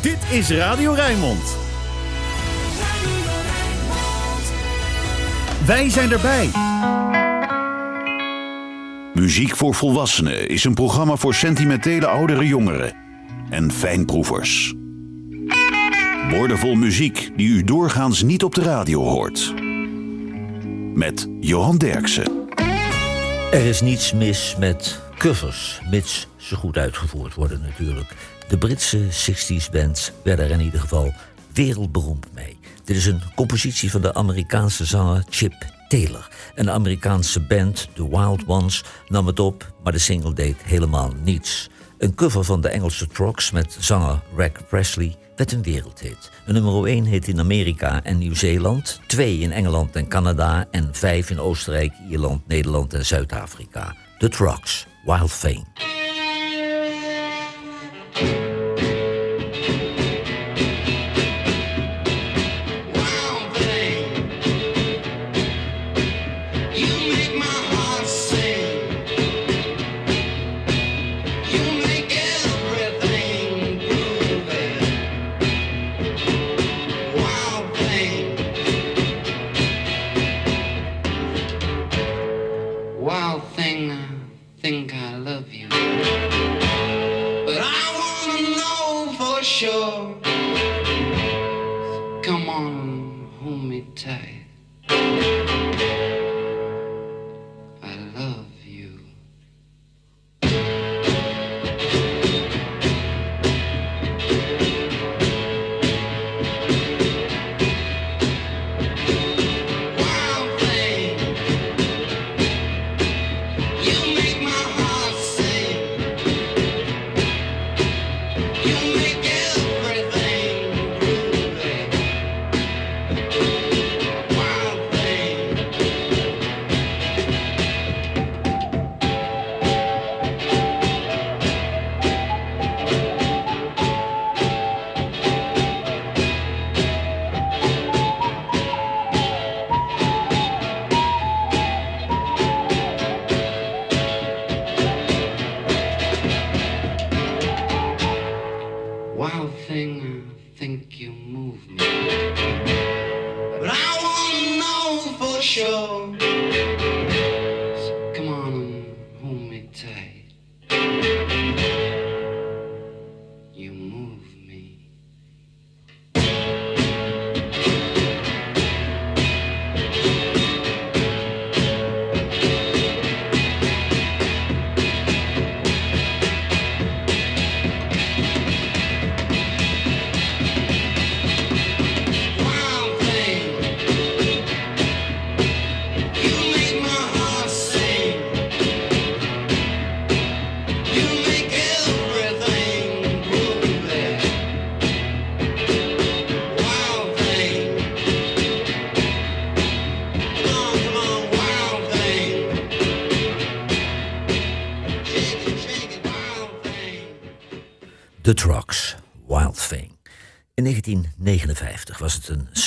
Dit is Radio Rijnmond. Wij zijn erbij. Muziek voor Volwassenen is een programma voor sentimentele oudere jongeren en fijnproevers. Woordenvol muziek die u doorgaans niet op de radio hoort. Met Johan Derksen. Er is niets mis met covers, mits ze goed uitgevoerd worden natuurlijk. De Britse 60s bands werden er in ieder geval wereldberoemd mee. Dit is een compositie van de Amerikaanse zanger Chip Taylor. Een Amerikaanse band, The Wild Ones, nam het op, maar de single deed helemaal niets. Een cover van de Engelse Trox met zanger Reg Presley werd een wereldhit. Een nummer 1 hit in Amerika en Nieuw-Zeeland, 2 in Engeland en Canada en 5 in Oostenrijk, Ierland, Nederland en Zuid-Afrika. The Trucks, Wild Thank you. Come on, hold me tight.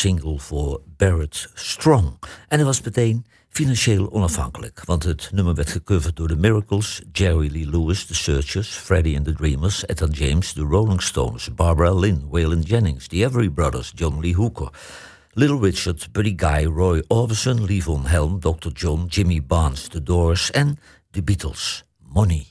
Single voor Barrett Strong. En hij was meteen financieel onafhankelijk. Want het nummer werd gecoverd door The Miracles, Jerry Lee Lewis, The Searchers, Freddie and the Dreamers, Etta James, The Rolling Stones, Barbara Lynn, Waylon Jennings, The Every Brothers, John Lee Hooker, Little Richard, Buddy Guy, Roy Orbison, Lee Von Helm, Dr. John, Jimmy Barnes, The Doors en The Beatles. Money.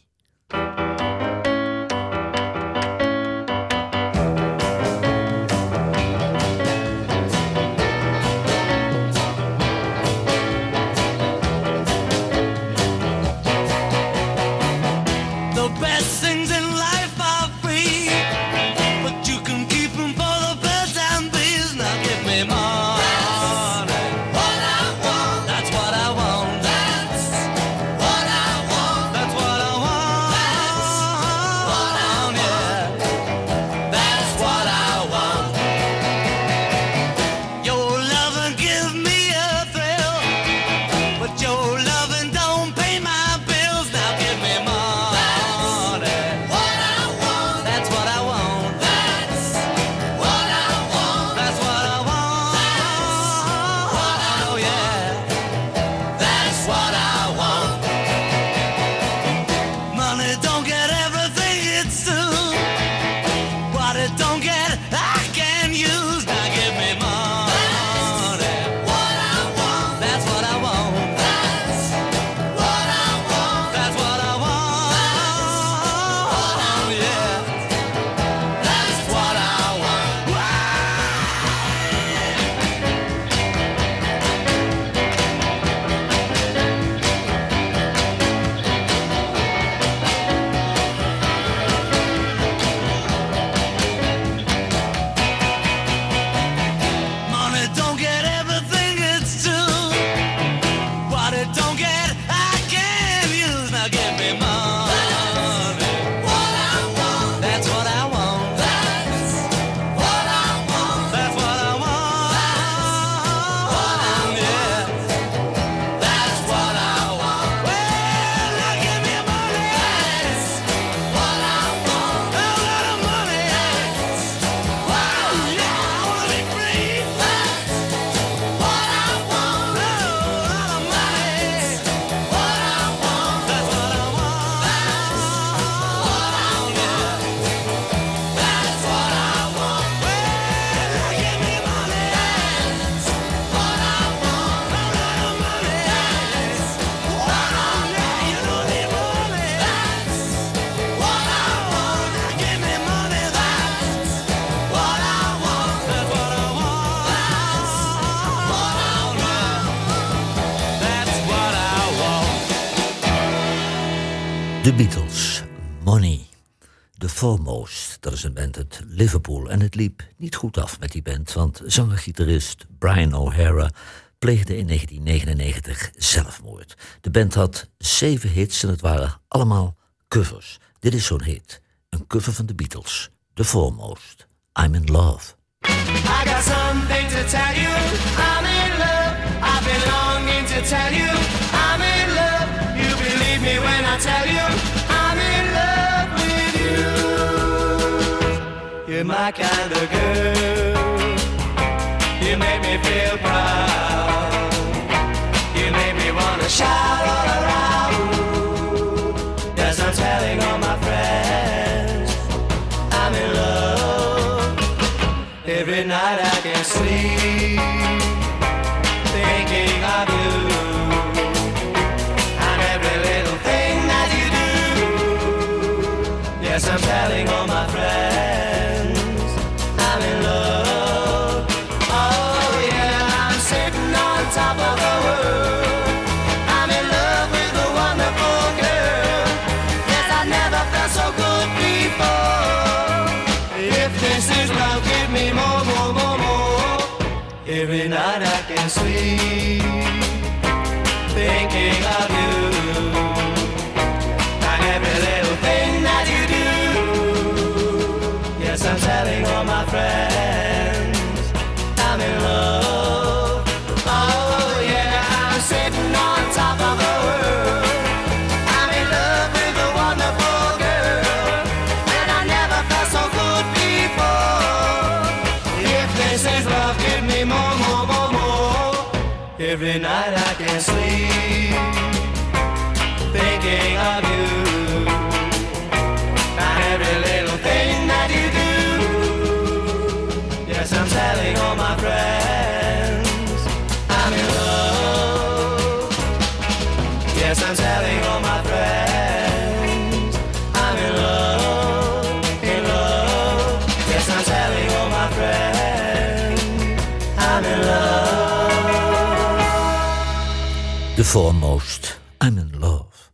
Liverpool. En het liep niet goed af met die band, want zanger-gitarist Brian O'Hara pleegde in 1999 zelfmoord. De band had zeven hits en het waren allemaal covers. Dit is zo'n hit, een cover van de Beatles, The Foremost, I'm in Love. I got something to tell you. I'm in love. I've been longing to tell you. You're my kind of girl. You make me feel proud. You make me wanna shout all around. Yes, I'm telling all my friends. I'm in love. Every night I can sleep sei. Every night I can't sleep The Foremost, I'm in Love.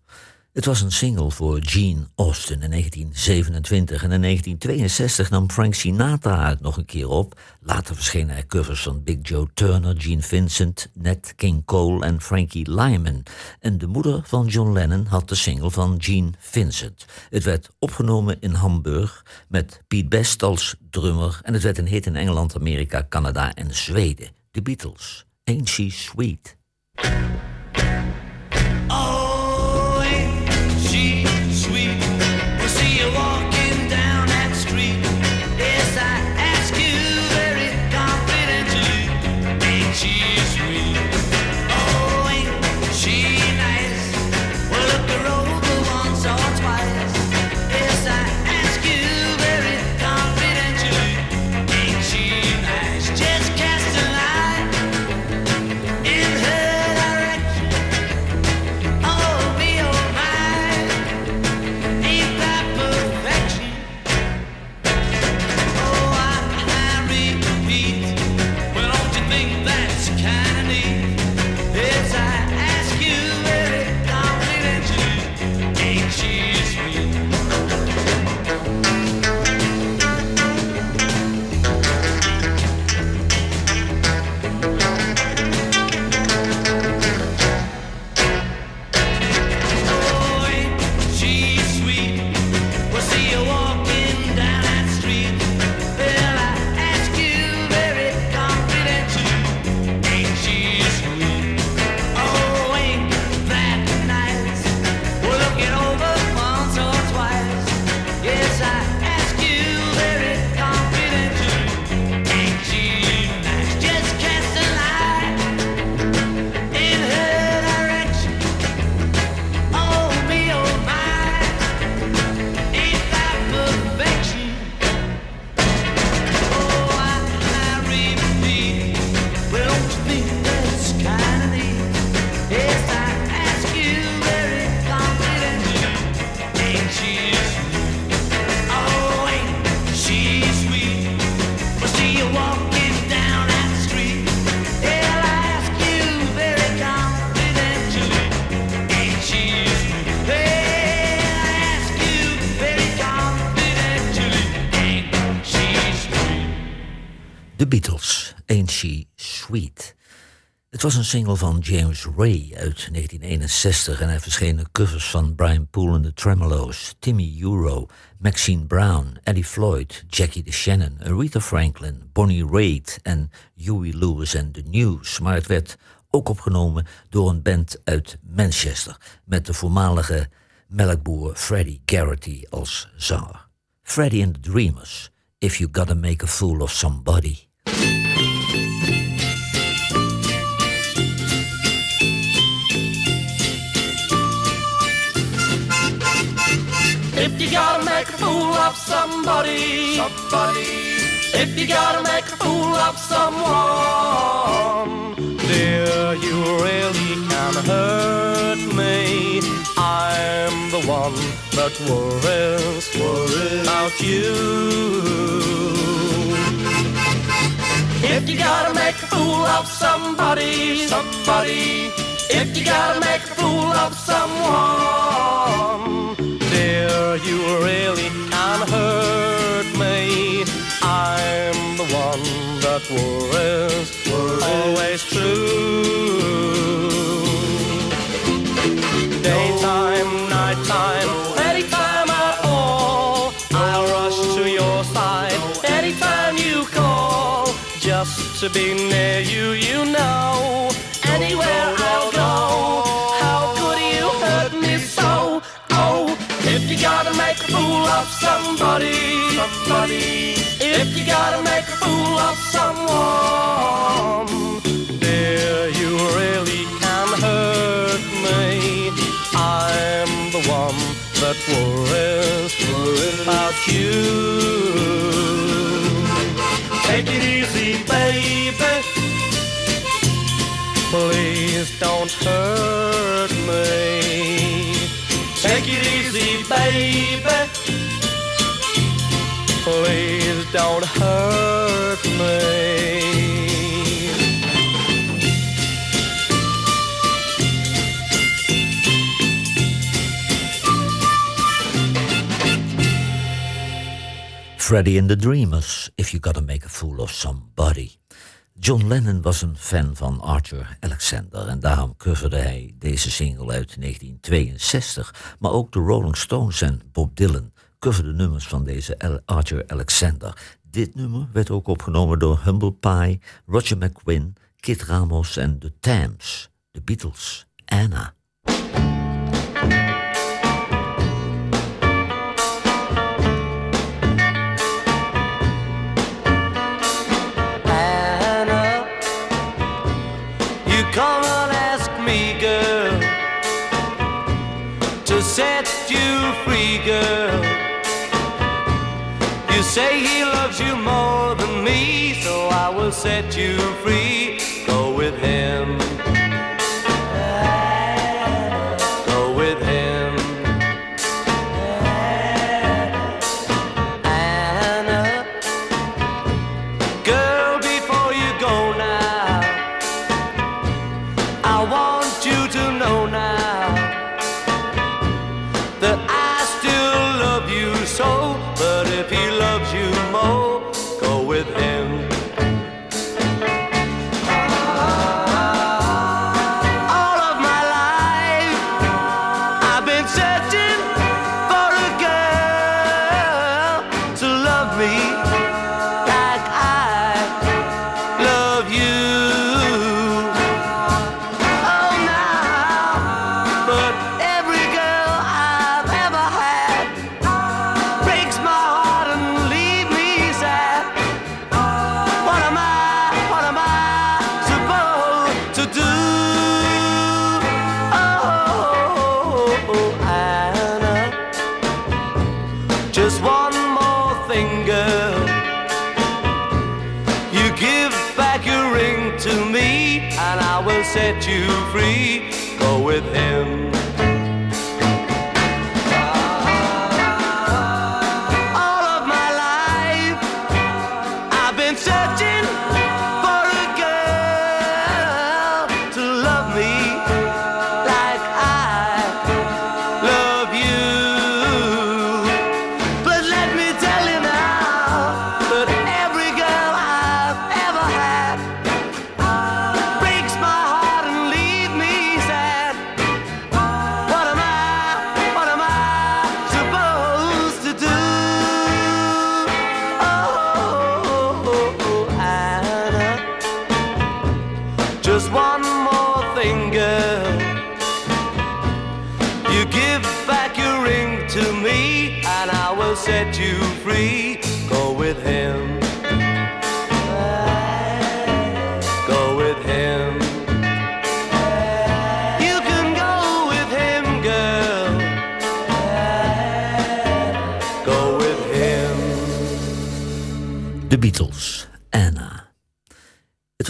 Het was een single voor Gene Austin in 1927 en in 1962 nam Frank Sinatra het nog een keer op. Later verschenen er covers van Big Joe Turner, Gene Vincent, Nat King Cole en Frankie Lyman. En de moeder van John Lennon had de single van Gene Vincent. Het werd opgenomen in Hamburg met Pete Best als drummer en het werd een hit in Engeland, Amerika, Canada en Zweden. The Beatles, Ain't She Sweet? Single van James Ray uit 1961 en hij verschenen covers van Brian Poole en the Tremolos, Timmy Euro, Maxine Brown, Eddie Floyd, Jackie DeShannon, Aretha Franklin, Bonnie Raitt en Huey Lewis en The News. Maar het werd ook opgenomen door een band uit Manchester met de voormalige melkboer Freddie Garrity als zanger. Freddie and the Dreamers, If You Gotta Make a Fool of Somebody. If you gotta make a fool of somebody, somebody. If you gotta make a fool of someone, dear, you really can hurt me. I'm the one that worries, worries about you. If you gotta make a fool of somebody, somebody. If you gotta make a fool of someone, you really can hurt me. I'm the one that worries, always true. Daytime, nighttime, anytime at all, I'll rush to your side. Anytime you call, just to be near you, you know. Anywhere I'll go, gotta make a fool of somebody, somebody. If you gotta make a fool of someone, dear, you really can hurt me. I'm the one that worries, worries about you. Take it easy, baby. Please don't hurt me. Take it easy, baby. Please don't hurt me. Freddie and the Dreamers, If You Gotta Make a Fool of Somebody. John Lennon was een fan van Arthur Alexander en daarom coverde hij deze single uit 1962. Maar ook de Rolling Stones en Bob Dylan coverden nummers van deze Arthur Alexander. Dit nummer werd ook opgenomen door Humble Pie, Roger McGuinn, Kid Ramos en The Tams, de Beatles. Anna, girl. You say he loves you more than me, so I will set you free. Go with him.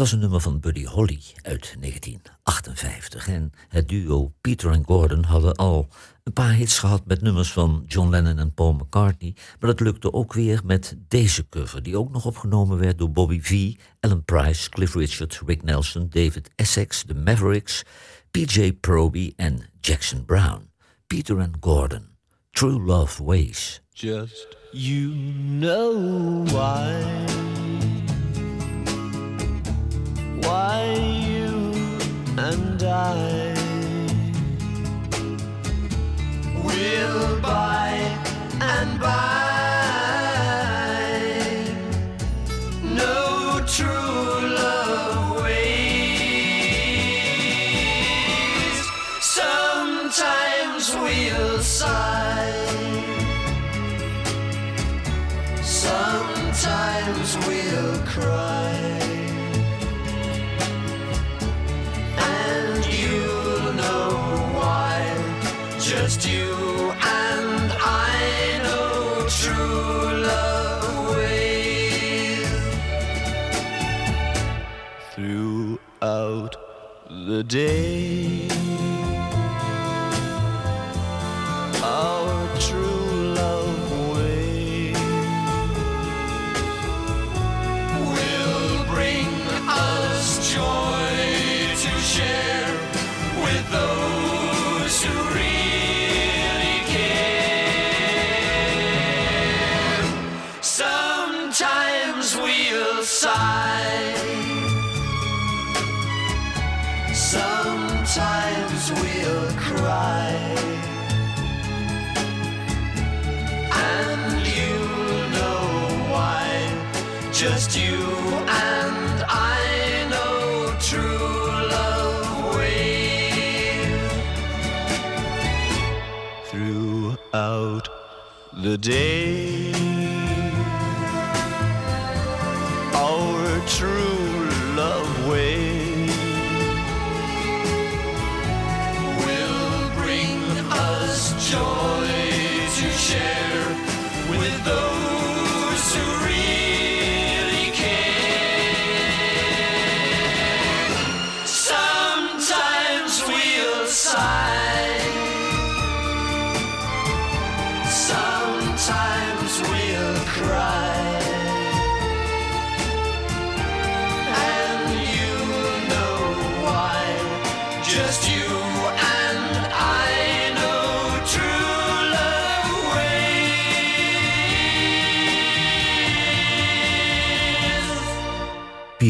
Was een nummer van Buddy Holly uit 1958. En het duo Peter en Gordon hadden al een paar hits gehad met nummers van John Lennon en Paul McCartney. Maar dat lukte ook weer met deze cover, die ook nog opgenomen werd door Bobby V, Alan Price, Cliff Richard, Rick Nelson, David Essex, The Mavericks, PJ Proby en Jackson Brown. Peter and Gordon, True Love Ways. Just you know. Why and I day. The day,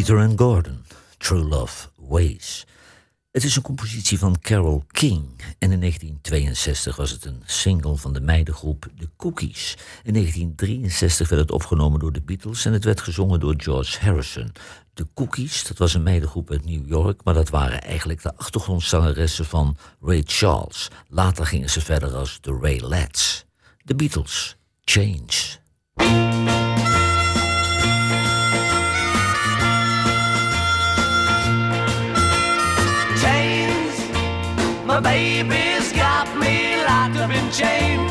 Peter and Gordon, True Love Ways. Het is een compositie van Carole King en in 1962 was het een single van de meidengroep The Cookies. In 1963 werd het opgenomen door de Beatles en het werd gezongen door George Harrison. De Cookies, dat was een meidengroep uit New York, maar dat waren eigenlijk de achtergrondzangeressen van Ray Charles. Later gingen ze verder als de Ray Lads. De Beatles, Change. My baby's got me locked up in chains,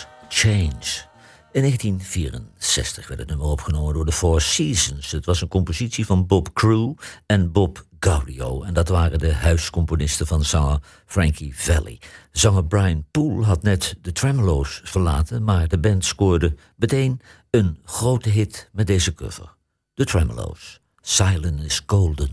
Change. In 1964 werd het nummer opgenomen door de Four Seasons. Het was een compositie van Bob Crew en Bob Gaudio. En dat waren de huiscomponisten van zanger Frankie Valli. Zanger Brian Poole had net de Tremolo's verlaten... maar de band scoorde meteen een grote hit met deze cover. De Tremolo's. Silent is Golden.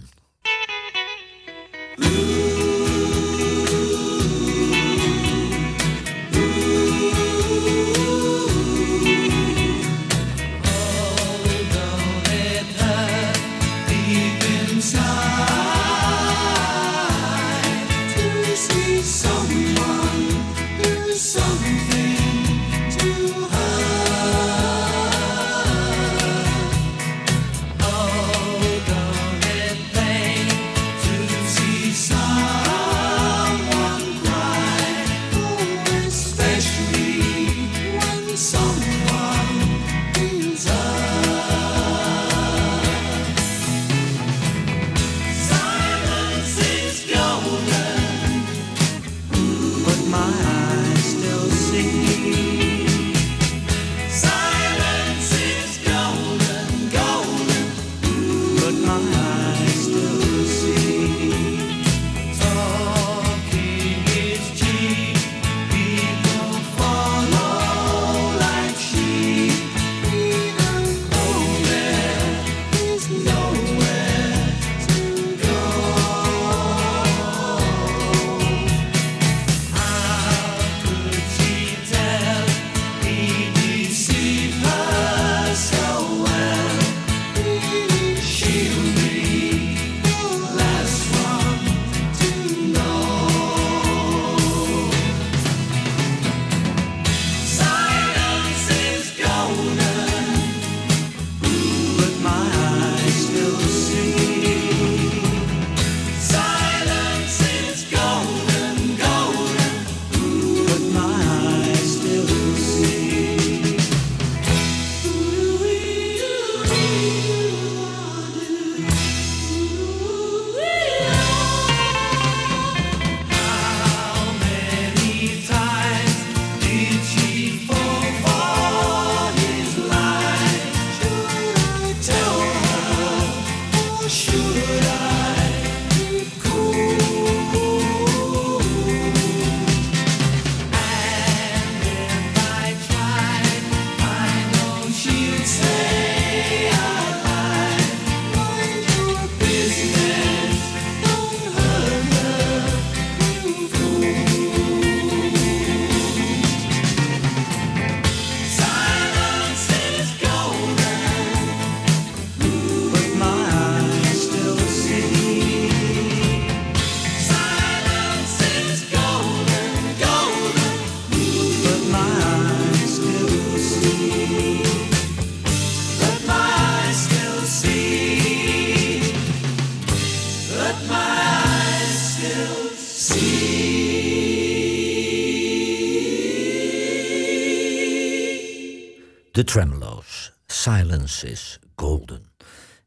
Is Golden.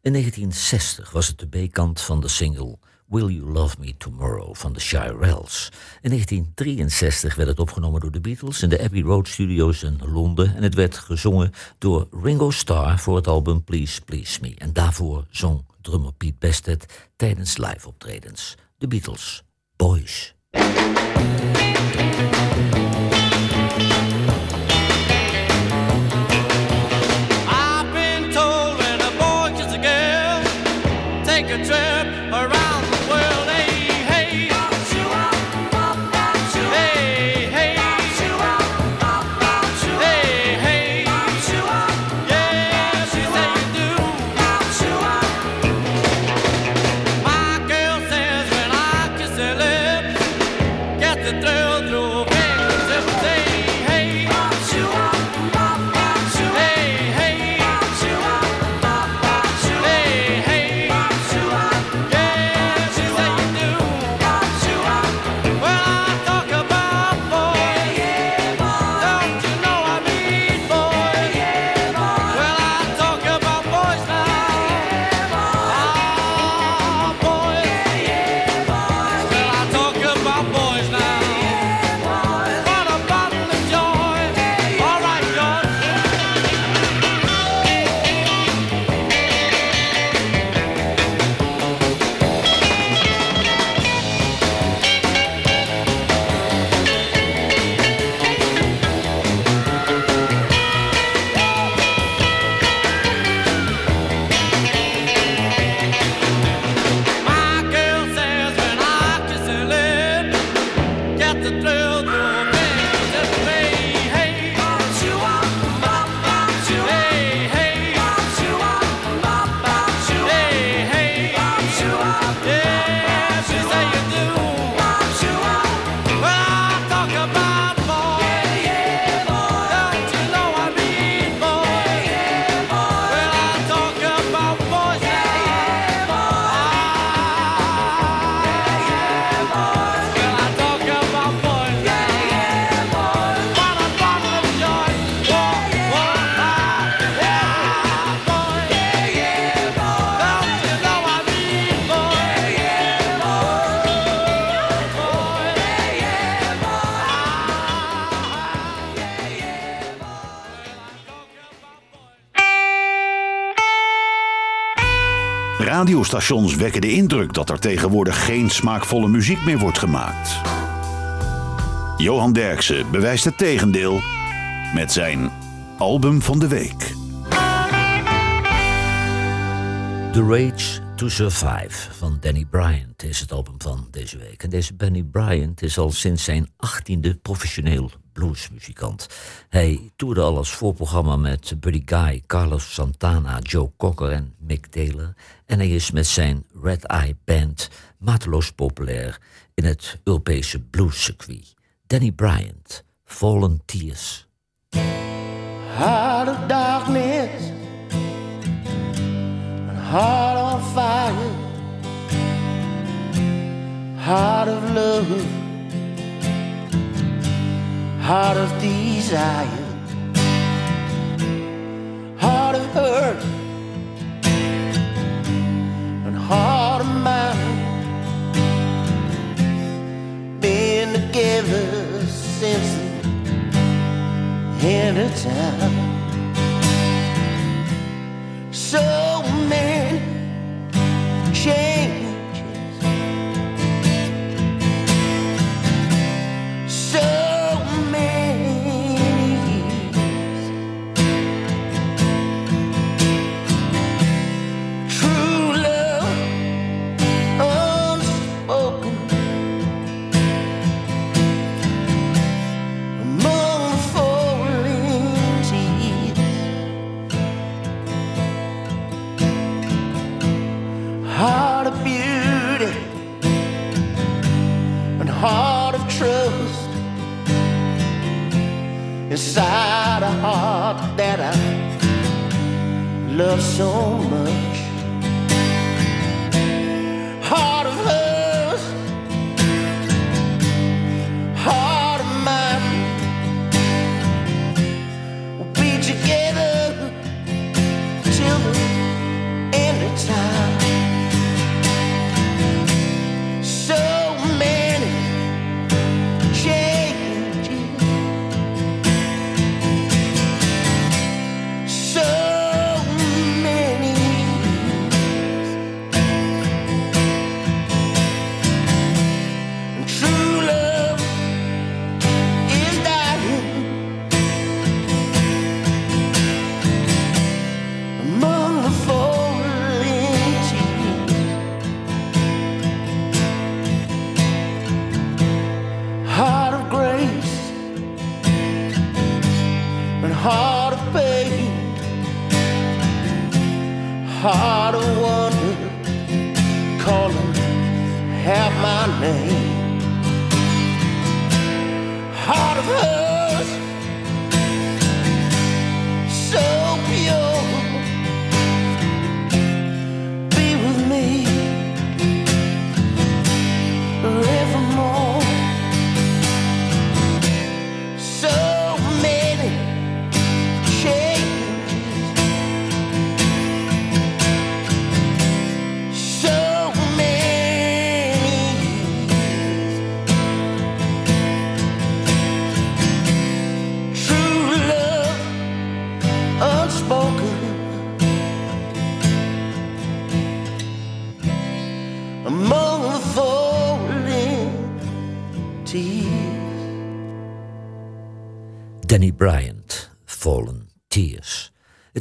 In 1960 was het de B-kant van de single Will You Love Me Tomorrow van de Shirelles. In 1963 werd het opgenomen door de Beatles in de Abbey Road Studios in Londen en het werd gezongen door Ringo Starr voor het album Please Please Me. En daarvoor zong drummer Pete Bestet tijdens live optredens de Beatles Boys. Radiostations wekken de indruk dat er tegenwoordig geen smaakvolle muziek meer wordt gemaakt. Johan Derksen bewijst het tegendeel met zijn album van de week. The Rage to Survive van Danny Bryant is het album van deze week. En deze Danny Bryant is al sinds zijn achttiende professioneel bluesmuzikant. Hij toerde al als voorprogramma met Buddy Guy, Carlos Santana, Joe Cocker en Mick Taylor. En hij is met zijn Red Eye Band mateloos populair in het Europese bluescircuit. Danny Bryant, Fallen Tears. heart of darkness heart on fire, heart of love, heart of desire, heart of hurt, and heart of mine, been together since the end of time. So inside a heart that I love so much.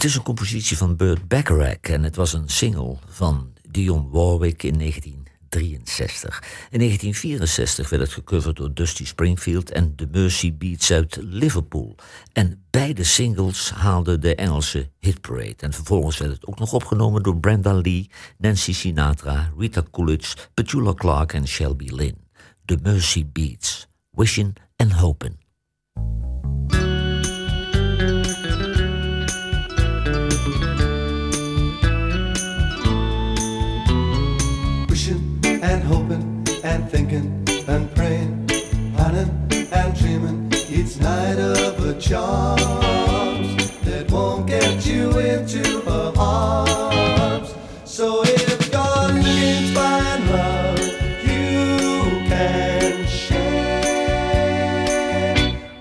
Het is een compositie van Burt Bacharach en het was een single van Dionne Warwick in 1963. In 1964 werd het gecoverd door Dusty Springfield en The Mercy Beats uit Liverpool. En beide singles haalden de Engelse hitparade. En vervolgens werd het ook nog opgenomen door Brenda Lee, Nancy Sinatra, Rita Coolidge, Petula Clark en Shelby Lynn. The Mercy Beats, Wishing and Hoping. Each night of a charms that won't get you into her arms. So if you're looking find love, you can share.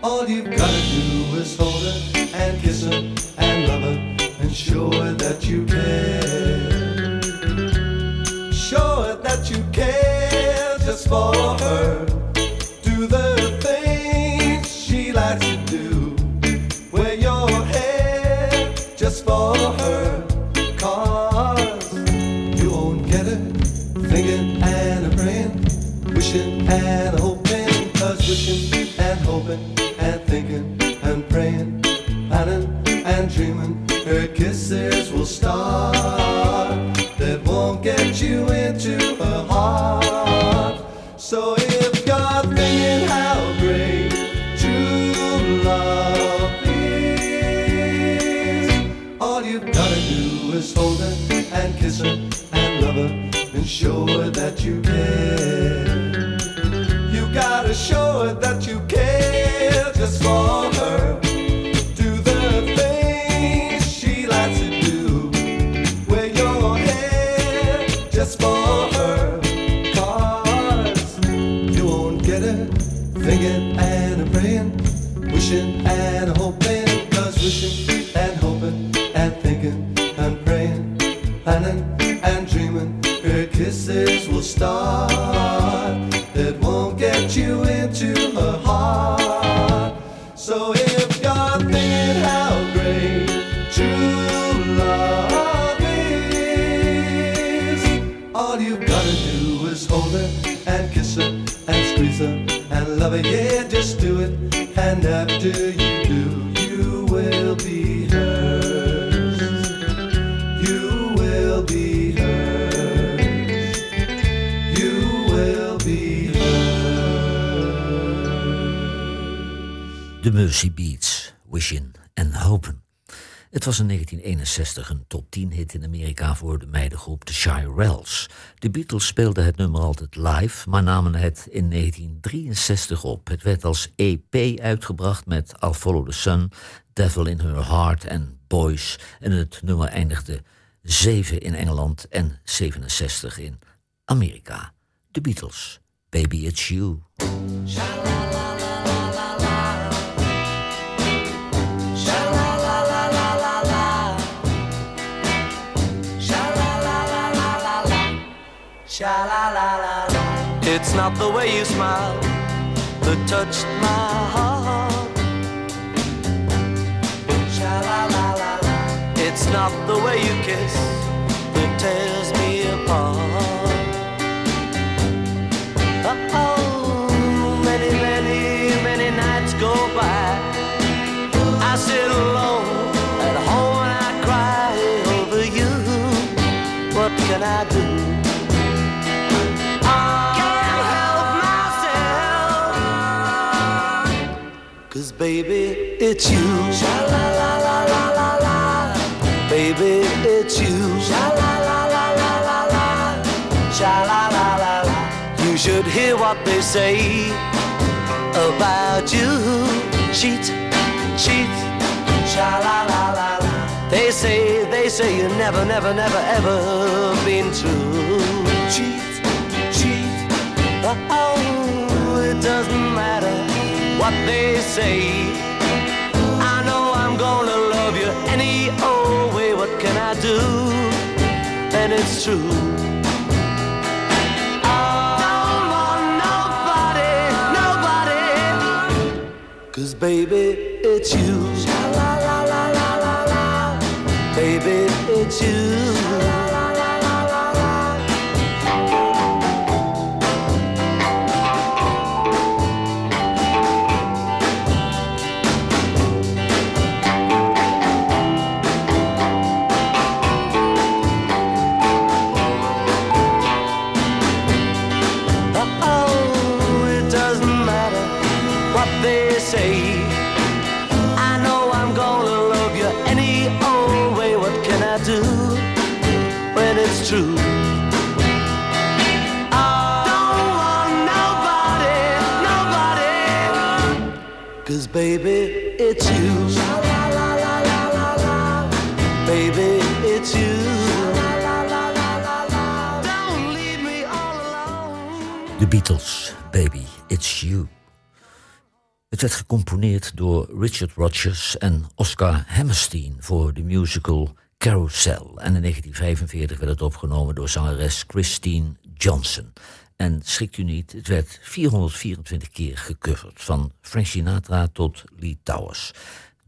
All you've gotta do is hold her and kiss her and love her and show her that you care. Show her that you care just for her. Do the all you've gotta do is hold her and kiss her and squeeze her and love her. Yeah, just do it. And after was in 1961 een top 10 hit in Amerika voor de meidengroep The Shirelles. De Beatles speelden het nummer altijd live, maar namen het in 1963 op. Het werd als EP uitgebracht met I'll Follow the Sun, Devil in Her Heart en Boys. En het nummer eindigde 7 in Engeland en 67 in Amerika. The Beatles, Baby It's You. It's not the way you smile that touched my heart. Sha-la-la-la-la. It's not the way you kiss that tears me apart. Oh, many, many, many nights go by. I sit alone at home and I cry over you. What can I do? Baby, it's you. Sha la la la la la la. Baby, it's you. Sha la la la la la la. Sha la la la la. You should hear what they say about you. Cheat, cheat. Sha la la la la. They say, they say you never, never, never, ever been true. Cheat, cheat. Oh, it doesn't matter what they say. I know I'm gonna love you any old way. What can I do? And it's true. Don't want nobody, nobody. Cause baby, it's you. Baby, it's you. Baby, it's you. Baby, it's you. Don't leave me all alone. De Beatles, Baby, It's You. Het werd gecomponeerd door Richard Rodgers en Oscar Hammerstein voor de musical Carousel. En in 1945 werd het opgenomen door zangeres Christine Johnson. En schrikt u niet, het werd 424 keer gecoverd, van Frank Sinatra tot Lee Towers.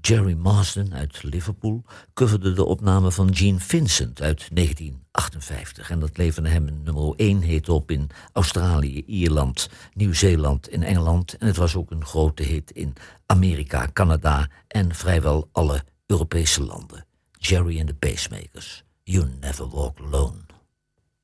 Jerry Marsden uit Liverpool coverde de opname van Gene Vincent uit 1958. En dat leverde hem een nummer 1 hit op in Australië, Ierland, Nieuw-Zeeland en Engeland. En het was ook een grote hit in Amerika, Canada en vrijwel alle Europese landen. Jerry and the Pacemakers, You Never Walk Alone.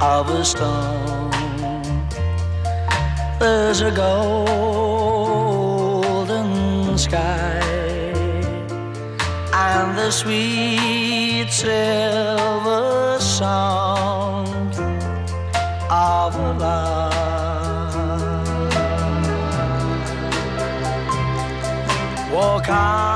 of a storm. There's a golden sky and the sweet silver song of a love. Walk on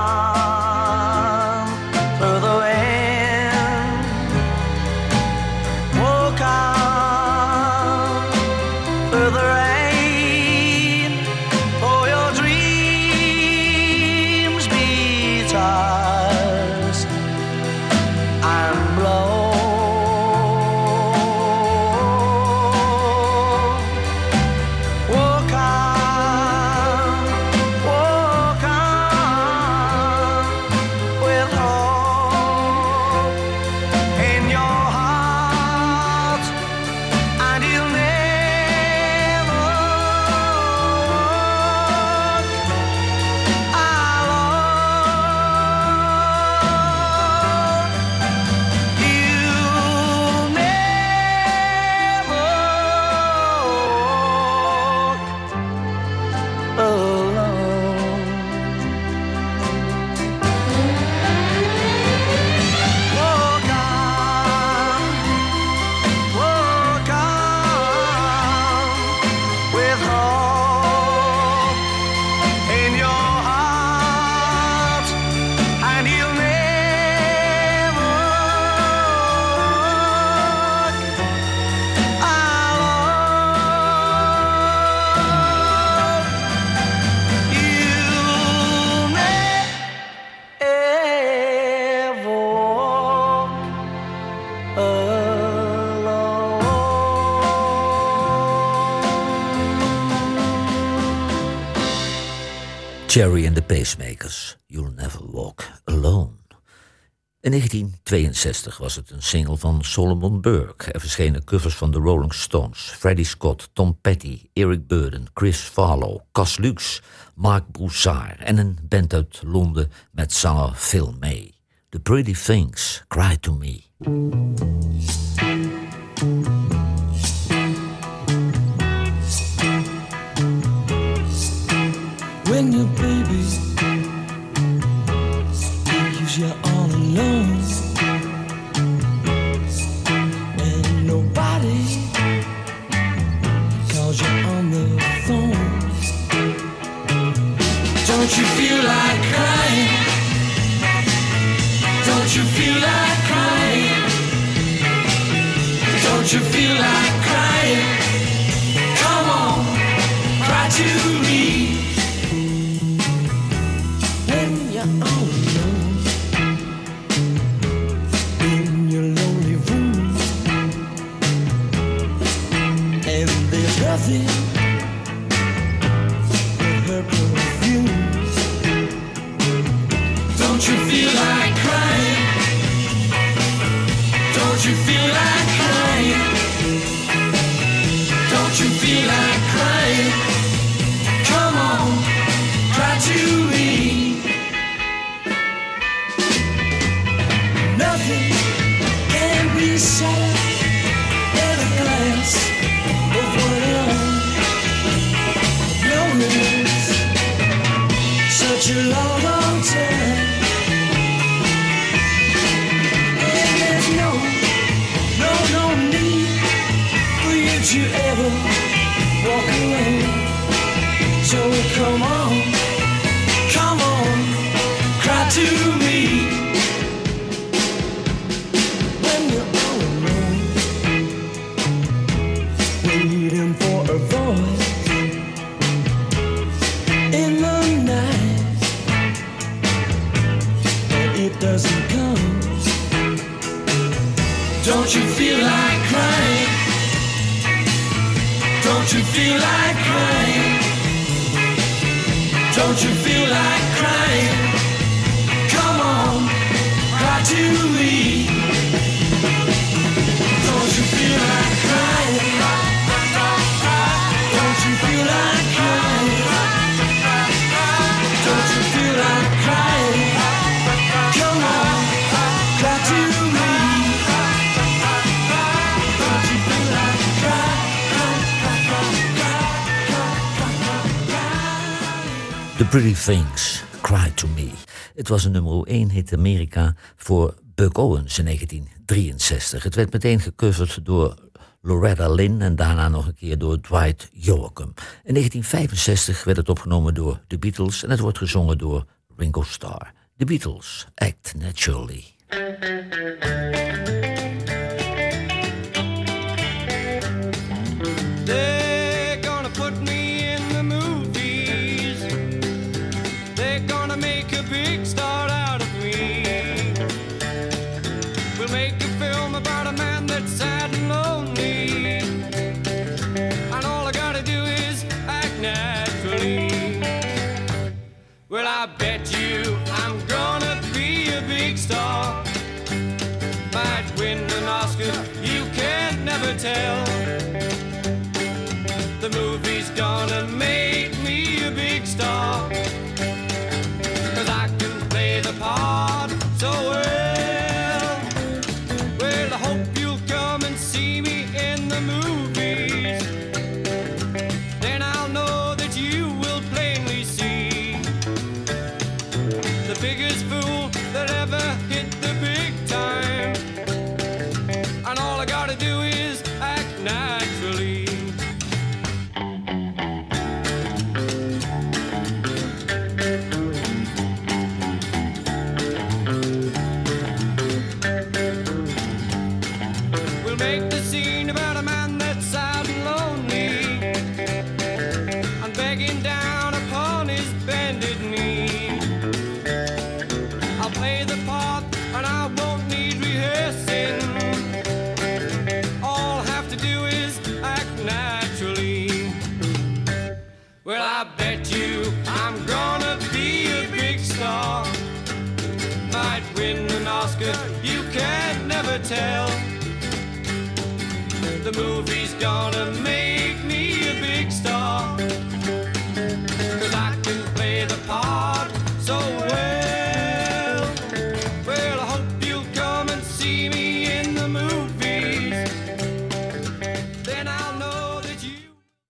Cherry and the Pacemakers, You'll Never Walk Alone. In 1962 was het een single van Solomon Burke. Er verschenen covers van de Rolling Stones, Freddie Scott, Tom Petty, Eric Burden, Chris Farlow, Cas Lux, Mark Broussard en een band uit Londen met zanger Phil May. The Pretty Things Cry to Me. When your baby leaves you all alone. And nobody calls you on the phone. Don't you feel like crying? Don't you feel like crying? Don't you feel like crying Don't you feel like crying? Don't you feel like crying? Come on, cry to me. The Pretty Things, Cry to Me. Het was een nummer 1 hit Amerika voor Buck Owens in 1963. Het werd meteen gecoverd door Loretta Lynn en daarna nog een keer door Dwight Joachim. In 1965 werd het opgenomen door The Beatles en het wordt gezongen door Ringo Starr. The Beatles, Act Naturally. Tell. The movie's gonna make